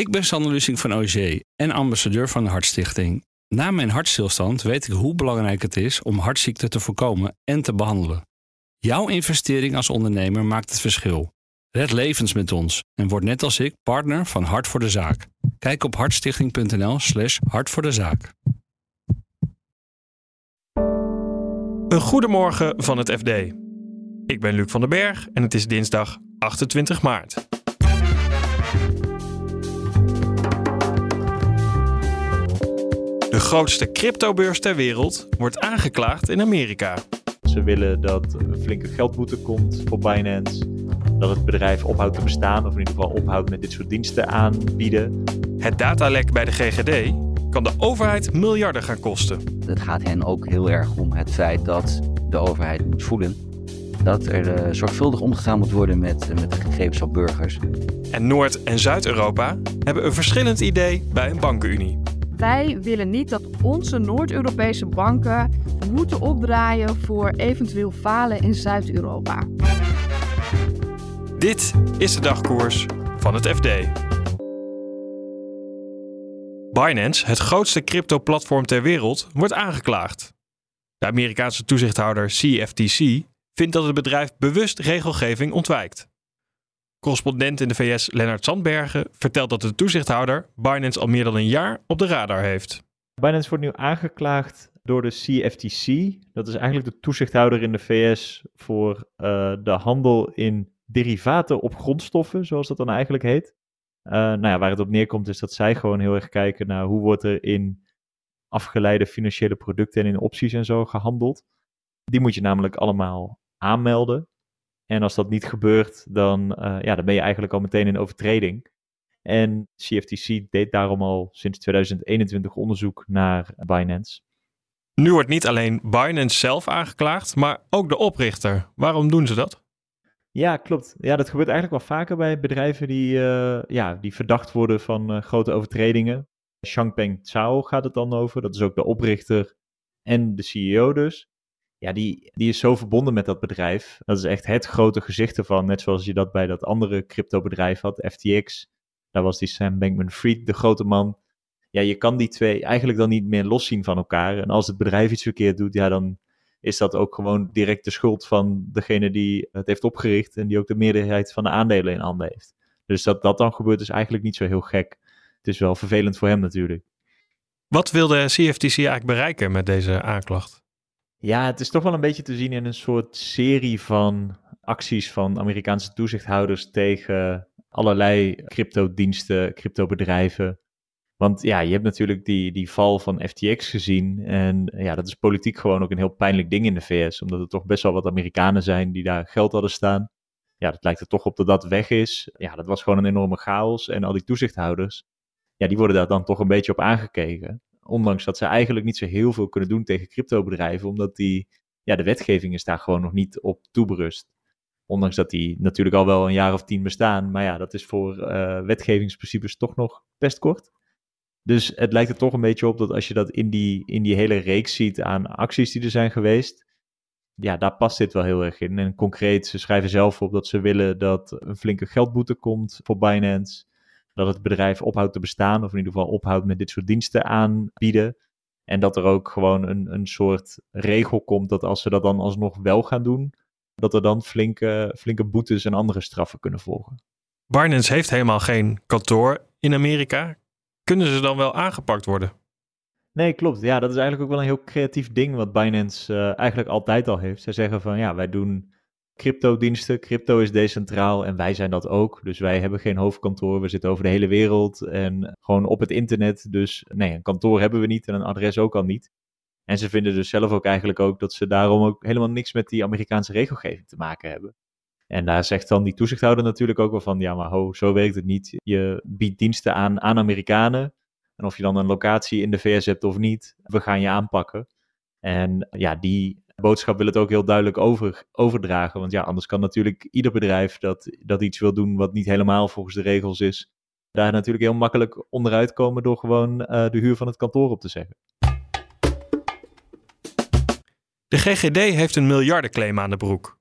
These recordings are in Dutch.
Ik ben Sander Lusing van OG en ambassadeur van de Hartstichting. Na mijn hartstilstand weet ik hoe belangrijk het is om hartziekten te voorkomen en te behandelen. Jouw investering als ondernemer maakt het verschil. Red levens met ons en word net als ik partner van Hart voor de Zaak. Kijk op hartstichting.nl/slash hart voor de zaak. Een goedemorgen van het FD. Ik ben Luc van den Berg en het is dinsdag 28 maart. De grootste cryptobeurs ter wereld wordt aangeklaagd in Amerika. Ze willen dat een flinke geldboete komt voor Binance. Dat het bedrijf ophoudt te bestaan, of in ieder geval ophoudt met dit soort diensten aanbieden. Het datalek bij de GGD kan de overheid miljarden gaan kosten. Het gaat hen ook heel erg om het feit dat de overheid moet voelen dat er uh, zorgvuldig omgegaan moet worden met, uh, met de gegevens van burgers. En Noord- en Zuid-Europa hebben een verschillend idee bij een bankenunie. Wij willen niet dat onze Noord-Europese banken moeten opdraaien voor eventueel falen in Zuid-Europa. Dit is de dagkoers van het FD. Binance, het grootste crypto-platform ter wereld, wordt aangeklaagd. De Amerikaanse toezichthouder CFTC vindt dat het bedrijf bewust regelgeving ontwijkt. Correspondent in de VS Lennart Sandbergen vertelt dat de toezichthouder Binance al meer dan een jaar op de radar heeft. Binance wordt nu aangeklaagd door de CFTC. Dat is eigenlijk de toezichthouder in de VS voor uh, de handel in derivaten op grondstoffen, zoals dat dan eigenlijk heet. Uh, nou ja, waar het op neerkomt is dat zij gewoon heel erg kijken naar hoe wordt er in afgeleide financiële producten en in opties en zo gehandeld. Die moet je namelijk allemaal aanmelden. En als dat niet gebeurt, dan, uh, ja, dan ben je eigenlijk al meteen in overtreding. En CFTC deed daarom al sinds 2021 onderzoek naar Binance. Nu wordt niet alleen Binance zelf aangeklaagd, maar ook de oprichter. Waarom doen ze dat? Ja, klopt. Ja, dat gebeurt eigenlijk wel vaker bij bedrijven die, uh, ja, die verdacht worden van uh, grote overtredingen. Changpeng Zhao gaat het dan over. Dat is ook de oprichter en de CEO dus ja, die, die is zo verbonden met dat bedrijf. Dat is echt het grote gezicht ervan. Net zoals je dat bij dat andere crypto-bedrijf had, FTX. Daar was die Sam Bankman-Fried, de grote man. Ja, je kan die twee eigenlijk dan niet meer loszien van elkaar. En als het bedrijf iets verkeerd doet, ja, dan is dat ook gewoon direct de schuld van degene die het heeft opgericht en die ook de meerderheid van de aandelen in handen heeft. Dus dat dat dan gebeurt is eigenlijk niet zo heel gek. Het is wel vervelend voor hem natuurlijk. Wat wilde CFTC eigenlijk bereiken met deze aanklacht? Ja, het is toch wel een beetje te zien in een soort serie van acties van Amerikaanse toezichthouders tegen allerlei cryptodiensten, cryptobedrijven. Want ja, je hebt natuurlijk die, die val van FTX gezien. En ja, dat is politiek gewoon ook een heel pijnlijk ding in de VS. Omdat er toch best wel wat Amerikanen zijn die daar geld hadden staan. Ja, dat lijkt er toch op dat dat weg is. Ja, dat was gewoon een enorme chaos. En al die toezichthouders, ja, die worden daar dan toch een beetje op aangekeken. Ondanks dat ze eigenlijk niet zo heel veel kunnen doen tegen cryptobedrijven, omdat die, ja, de wetgeving is daar gewoon nog niet op toeberust. Ondanks dat die natuurlijk al wel een jaar of tien bestaan. Maar ja, dat is voor uh, wetgevingsprincipes toch nog best kort. Dus het lijkt er toch een beetje op dat als je dat in die, in die hele reeks ziet aan acties die er zijn geweest. Ja, daar past dit wel heel erg in. En concreet, ze schrijven zelf op dat ze willen dat een flinke geldboete komt voor Binance dat het bedrijf ophoudt te bestaan, of in ieder geval ophoudt met dit soort diensten aanbieden. En dat er ook gewoon een, een soort regel komt dat als ze dat dan alsnog wel gaan doen, dat er dan flinke, flinke boetes en andere straffen kunnen volgen. Binance heeft helemaal geen kantoor in Amerika. Kunnen ze dan wel aangepakt worden? Nee, klopt. Ja, dat is eigenlijk ook wel een heel creatief ding wat Binance uh, eigenlijk altijd al heeft. Zij zeggen van ja, wij doen cryptodiensten. Crypto is decentraal en wij zijn dat ook. Dus wij hebben geen hoofdkantoor. We zitten over de hele wereld en gewoon op het internet. Dus nee, een kantoor hebben we niet en een adres ook al niet. En ze vinden dus zelf ook eigenlijk ook dat ze daarom ook helemaal niks met die Amerikaanse regelgeving te maken hebben. En daar zegt dan die toezichthouder natuurlijk ook wel van, ja maar ho, zo werkt het niet. Je biedt diensten aan aan Amerikanen. En of je dan een locatie in de VS hebt of niet, we gaan je aanpakken. En ja, die boodschap wil het ook heel duidelijk over, overdragen. Want ja, anders kan natuurlijk ieder bedrijf dat, dat iets wil doen wat niet helemaal volgens de regels is, daar natuurlijk heel makkelijk onderuit komen door gewoon uh, de huur van het kantoor op te zeggen. De GGD heeft een miljardenclaim aan de broek.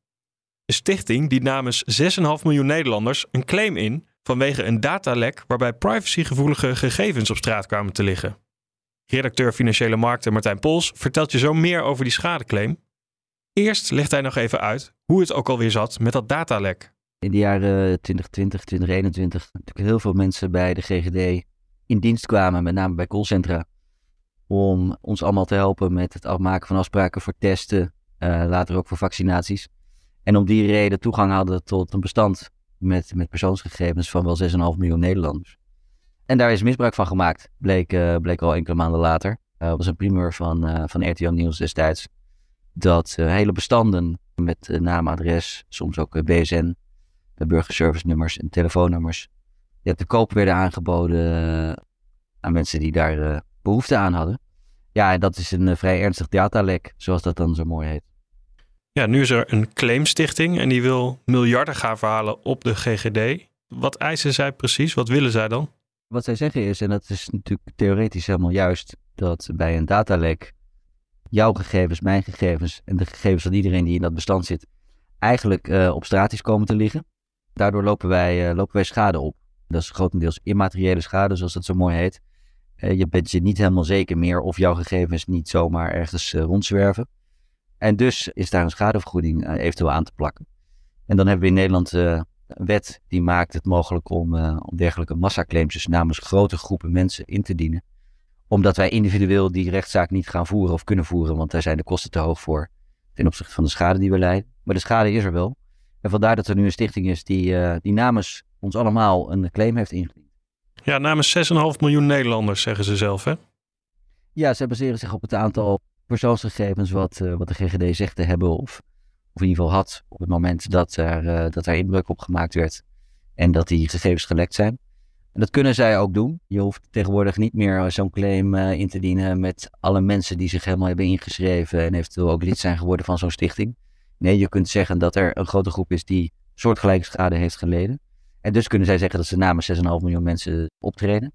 Een stichting dient namens 6,5 miljoen Nederlanders een claim in vanwege een datalek waarbij privacygevoelige gegevens op straat kwamen te liggen. Redacteur Financiële Markten Martijn Pols vertelt je zo meer over die schadeclaim. Eerst legt hij nog even uit hoe het ook alweer zat met dat datalek. In de jaren 2020, 2021 natuurlijk heel veel mensen bij de GGD in dienst kwamen, met name bij callcentra, om ons allemaal te helpen met het afmaken van afspraken voor testen, uh, later ook voor vaccinaties. En om die reden toegang hadden tot een bestand met, met persoonsgegevens van wel 6,5 miljoen Nederlanders. En daar is misbruik van gemaakt, bleek, uh, bleek al enkele maanden later. Dat uh, was een primeur van, van RTL Nieuws destijds. Dat hele bestanden met naam, adres, soms ook BSN, burgerservice nummers en telefoonnummers, ja, te koop werden aangeboden aan mensen die daar behoefte aan hadden. Ja, en dat is een vrij ernstig datalek, zoals dat dan zo mooi heet. Ja, nu is er een claimstichting en die wil miljarden gaan verhalen op de GGD. Wat eisen zij precies? Wat willen zij dan? Wat zij zeggen is, en dat is natuurlijk theoretisch helemaal juist, dat bij een datalek jouw gegevens, mijn gegevens en de gegevens van iedereen die in dat bestand zit, eigenlijk uh, op straat is komen te liggen. Daardoor lopen wij, uh, lopen wij schade op. Dat is grotendeels immateriële schade, zoals dat zo mooi heet. Uh, je bent je niet helemaal zeker meer of jouw gegevens niet zomaar ergens rondzwerven. En dus is daar een schadevergoeding eventueel aan te plakken. En dan hebben we in Nederland een wet die maakt het mogelijk om, om dergelijke massaclaims dus namens grote groepen mensen in te dienen. Omdat wij individueel die rechtszaak niet gaan voeren of kunnen voeren, want daar zijn de kosten te hoog voor ten opzichte van de schade die we leiden. Maar de schade is er wel. En vandaar dat er nu een stichting is die, uh, die namens ons allemaal een claim heeft ingediend. Ja, namens 6,5 miljoen Nederlanders, zeggen ze zelf, hè? Ja, ze baseren zich op het aantal persoonsgegevens wat, uh, wat de GGD zegt te hebben of of in ieder geval had op het moment dat er, uh, dat er inbreuk op gemaakt werd en dat die gegevens gelekt zijn. En dat kunnen zij ook doen. Je hoeft tegenwoordig niet meer zo'n claim uh, in te dienen met alle mensen die zich helemaal hebben ingeschreven en eventueel ook lid zijn geworden van zo'n stichting. Nee, je kunt zeggen dat er een grote groep is die soortgelijke schade heeft geleden. En dus kunnen zij zeggen dat ze namens 6,5 miljoen mensen optreden.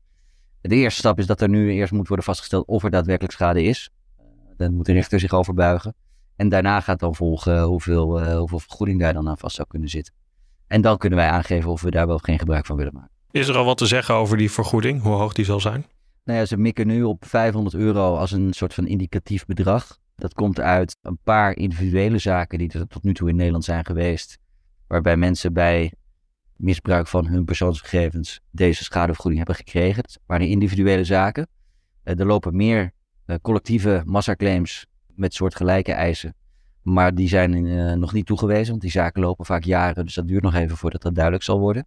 De eerste stap is dat er nu eerst moet worden vastgesteld of er daadwerkelijk schade is. Dan moet de rechter zich over buigen. En daarna gaat dan volgen hoeveel, hoeveel vergoeding daar dan aan vast zou kunnen zitten. En dan kunnen wij aangeven of we daar wel geen gebruik van willen maken. Is er al wat te zeggen over die vergoeding? Hoe hoog die zal zijn? Nou ja, ze mikken nu op 500 euro als een soort van indicatief bedrag. Dat komt uit een paar individuele zaken die er tot nu toe in Nederland zijn geweest. Waarbij mensen bij misbruik van hun persoonsgegevens deze schadevergoeding hebben gekregen. Dat waren individuele zaken. Eh, er lopen meer eh, collectieve massaclaims met soortgelijke eisen. Maar die zijn uh, nog niet toegewezen, want die zaken lopen vaak jaren. Dus dat duurt nog even voordat dat duidelijk zal worden.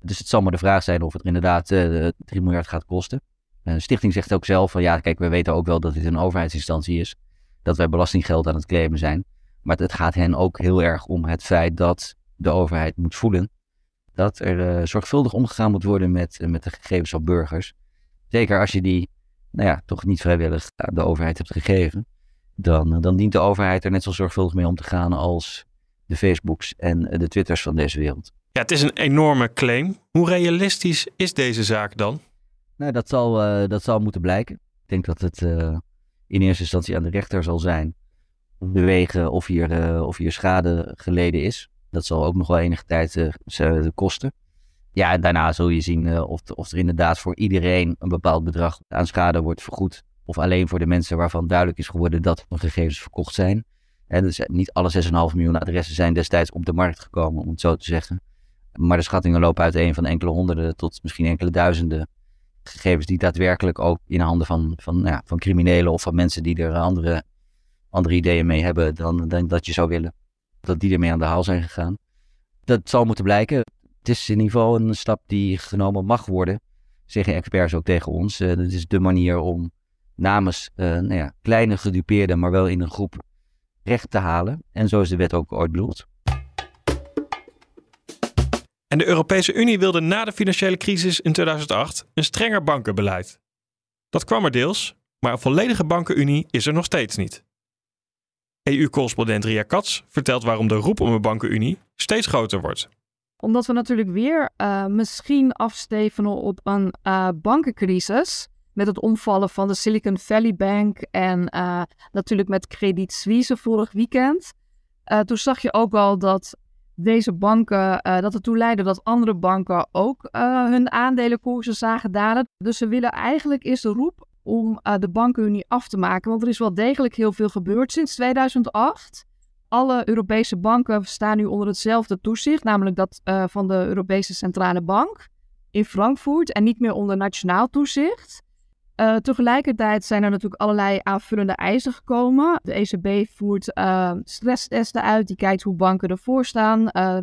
Dus het zal maar de vraag zijn of het er inderdaad uh, eh, 3 miljard gaat kosten. Uh, de stichting zegt ook zelf van ja, kijk, we weten ook wel dat dit een overheidsinstantie is. Dat wij belastinggeld aan het claimen zijn. Maar het gaat hen ook heel erg om het feit dat de overheid moet voelen dat er zorgvuldig omgegaan moet worden met, met de gegevens van burgers. Zeker als je die, nou ja, toch niet vrijwillig aan de overheid hebt gegeven dan, eh, dan dient de overheid er net zo zorgvuldig mee om te gaan als de Facebooks en eh, de Twitters van deze wereld. Ja, het is een enorme claim. Hoe realistisch is deze zaak dan? Nou, dat zal, uh, dat zal moeten blijken. Ik denk dat het uh, in eerste instantie aan de rechter zal zijn om te wegen of hier, uh, of hier schade geleden is. Dat zal ook nog wel enige tijd kosten. Ja, en daarna zul je zien of, of er inderdaad voor iedereen een bepaald bedrag aan schade wordt vergoed. Of alleen voor de mensen waarvan duidelijk is geworden dat hun gegevens verkocht zijn. En dus niet alle 6,5 miljoen adressen zijn destijds op de markt gekomen, om het zo te zeggen. Maar de schattingen lopen uiteen van enkele honderden tot misschien enkele duizenden gegevens die daadwerkelijk ook in handen van, van, nou ja, van criminelen of van mensen die er andere, andere ideeën mee hebben dan, dan dat je zou willen. Dat die ermee aan de haal zijn gegaan. Dat zal moeten blijken. Het is in ieder geval een stap die genomen mag worden, zeggen experts ook tegen ons. Uh, dat is de manier om namens uh, nou ja, kleine gedupeerden, maar wel in een groep recht te halen. En zo is de wet ook ooit bedoeld. En de Europese Unie wilde na de financiële crisis in 2008 een strenger bankenbeleid. Dat kwam er deels, maar een volledige bankenunie is er nog steeds niet. EU-correspondent Ria Katz vertelt waarom de roep om een bankenunie steeds groter wordt. Omdat we natuurlijk weer uh, misschien afstevenen op een uh, bankencrisis met het omvallen van de Silicon Valley Bank en uh, natuurlijk met Credit Suisse vorig weekend. Toen zag je ook al dat deze banken, uh, dat ertoe leidde dat andere banken ook uh, hun aandelenkoersen zagen dalen. Dus ze willen eigenlijk is de roep om uh, de bankenunie af te maken. Want er is wel degelijk heel veel gebeurd sinds 2008. Alle Europese banken staan nu onder hetzelfde toezicht, namelijk dat van de Europese Centrale Bank in Frankfurt en niet meer onder nationaal toezicht. Uh, tegelijkertijd zijn er natuurlijk allerlei aanvullende eisen gekomen. De ECB voert uh, stresstesten uit, die kijkt hoe banken ervoor staan. Uh,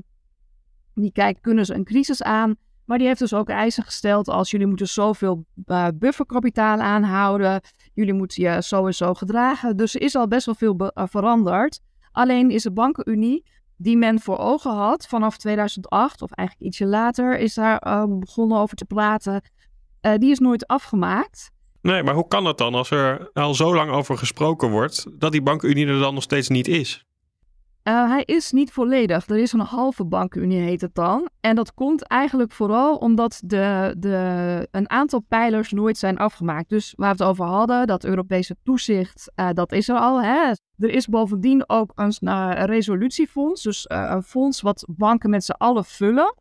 die kijkt, kunnen ze een crisis aan? Maar die heeft dus ook eisen gesteld als jullie moeten zoveel bufferkapitaal aanhouden. Jullie moeten je zo en zo gedragen. Dus er is al best wel veel veranderd. Alleen is de bankenunie die men voor ogen had vanaf 2008, of eigenlijk ietsje later, is daar begonnen over te praten. die is nooit afgemaakt. Nee, maar hoe kan het dan als er al zo lang over gesproken wordt, dat die bankenunie er dan nog steeds niet is? Uh, hij is niet volledig. Er is een halve bankenunie, heet het dan. En dat komt eigenlijk vooral omdat de, de, een aantal pijlers nooit zijn afgemaakt. Dus waar we het over hadden, dat Europese toezicht, uh, dat is er al. Hè? Er is bovendien ook een, uh, resolutiefonds. Dus een fonds wat banken met z'n allen vullen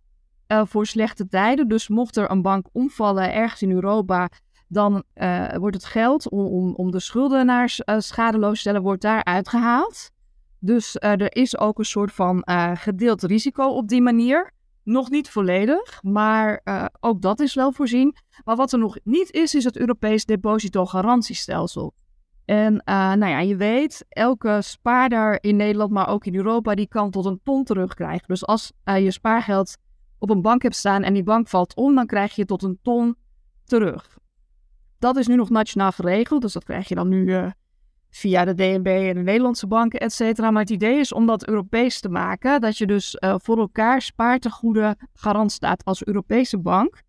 voor slechte tijden. Dus mocht er een bank omvallen ergens in Europa, dan uh, wordt het geld om, om, om de schuldenaars uh, schadeloos te stellen, wordt daar uitgehaald. Dus uh, er is ook een soort van gedeeld risico op die manier. Nog niet volledig, maar ook dat is wel voorzien. Maar wat er nog niet is, is het Europees depositogarantiestelsel. En nou ja, je weet, elke spaarder in Nederland, maar ook in Europa, die kan tot een ton terugkrijgen. Dus als je spaargeld op een bank hebt staan en die bank valt om, dan krijg je tot een ton terug. Dat is nu nog nationaal geregeld, dus dat krijg je dan nu uh, via de DNB en de Nederlandse banken, et cetera. Maar het idee is om dat Europees te maken, dat je dus uh, voor elkaar spaartegoeden garant staat als Europese bank.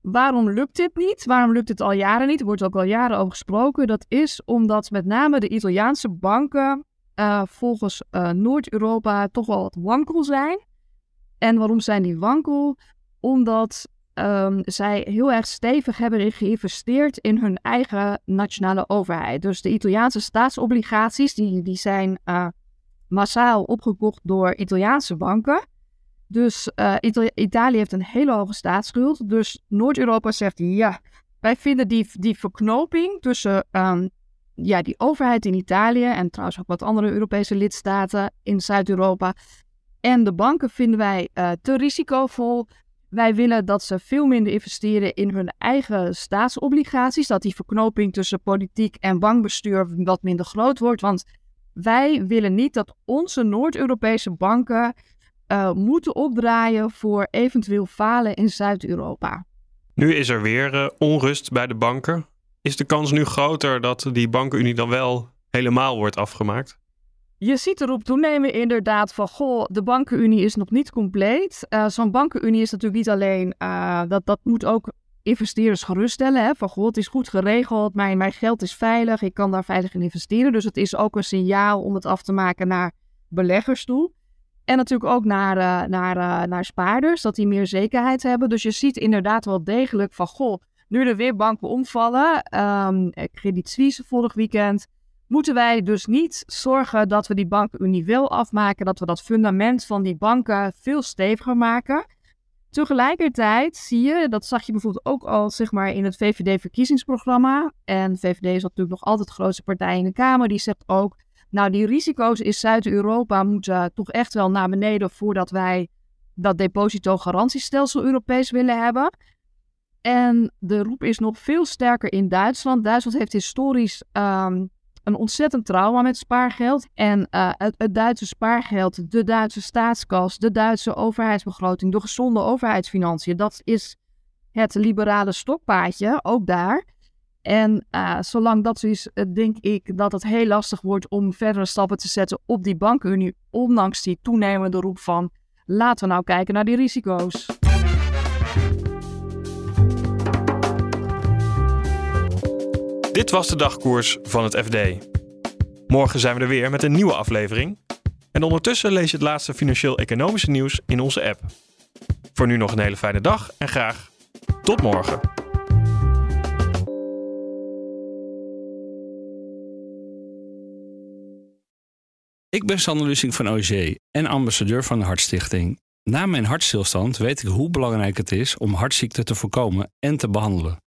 Waarom lukt dit niet? Waarom lukt het al jaren niet? Er wordt ook al jaren over gesproken. Dat is omdat met name de Italiaanse banken uh, volgens Noord-Europa toch wel wat wankel zijn. En waarom zijn die wankel? Omdat um, zij heel erg stevig hebben geïnvesteerd in hun eigen nationale overheid. Dus de Italiaanse staatsobligaties die, die zijn uh, massaal opgekocht door Italiaanse banken. Dus uh, Italië heeft een hele hoge staatsschuld. Dus Noord-Europa zegt ja, wij vinden die, die verknoping tussen um, ja, die overheid in Italië en trouwens ook wat andere Europese lidstaten in Zuid-Europa en de banken vinden wij uh, te risicovol. Wij willen dat ze veel minder investeren in hun eigen staatsobligaties. Dat die verknoping tussen politiek en bankbestuur wat minder groot wordt. Want wij willen niet dat onze Noord-Europese banken uh, moeten opdraaien voor eventueel falen in Zuid-Europa. Nu is er weer uh, onrust bij de banken. Is de kans nu groter dat die bankenunie dan wel helemaal wordt afgemaakt? Je ziet erop toenemen inderdaad van, goh, de bankenunie is nog niet compleet. Uh, Zo'n bankenunie is natuurlijk niet alleen, uh, dat, dat moet ook investeerders geruststellen. Hè, van, goh, het is goed geregeld, mijn, mijn geld is veilig, ik kan daar veilig in investeren. Dus het is ook een signaal om het af te maken naar beleggers toe. En natuurlijk ook naar, uh, naar, naar spaarders, dat die meer zekerheid hebben. Dus je ziet inderdaad wel degelijk van, goh, nu er weer banken omvallen. Um, Credit Suisse vorig weekend moeten wij dus niet zorgen dat we die bankenunie wel afmaken, dat we dat fundament van die banken veel steviger maken. Tegelijkertijd zie je, dat zag je bijvoorbeeld ook al zeg maar, in het VVD-verkiezingsprogramma. En VVD is natuurlijk nog altijd de grootste partij in de Kamer. Die zegt ook, nou die risico's in Zuid-Europa moeten toch echt wel naar beneden voordat wij dat depositogarantiestelsel Europees willen hebben. En de roep is nog veel sterker in Duitsland. Duitsland heeft historisch um, een ontzettend trauma met spaargeld. En uh, het, Duitse spaargeld, de Duitse staatskas, de Duitse overheidsbegroting, de gezonde overheidsfinanciën, dat is het liberale stokpaadje, ook daar. En uh, zolang dat zo is, eh, denk ik dat het heel lastig wordt om verdere stappen te zetten op die bankenunie, ondanks die toenemende roep van laten we nou kijken naar die risico's. Dit was de dagkoers van het FD. Morgen zijn we er weer met een nieuwe aflevering. En ondertussen lees je het laatste financieel-economische nieuws in onze app. Voor nu nog een hele fijne dag en graag tot morgen. Ik ben Sander Lusing van OG en ambassadeur van de Hartstichting. Na mijn hartstilstand weet ik hoe belangrijk het is om hartziekten te voorkomen en te behandelen.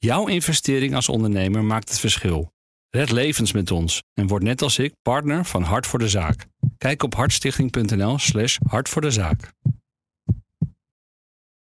Jouw investering als ondernemer maakt het verschil. Red levens met ons en word net als ik partner van Hart voor de Zaak. Kijk op hartstichting.nl/slash hart voor de zaak.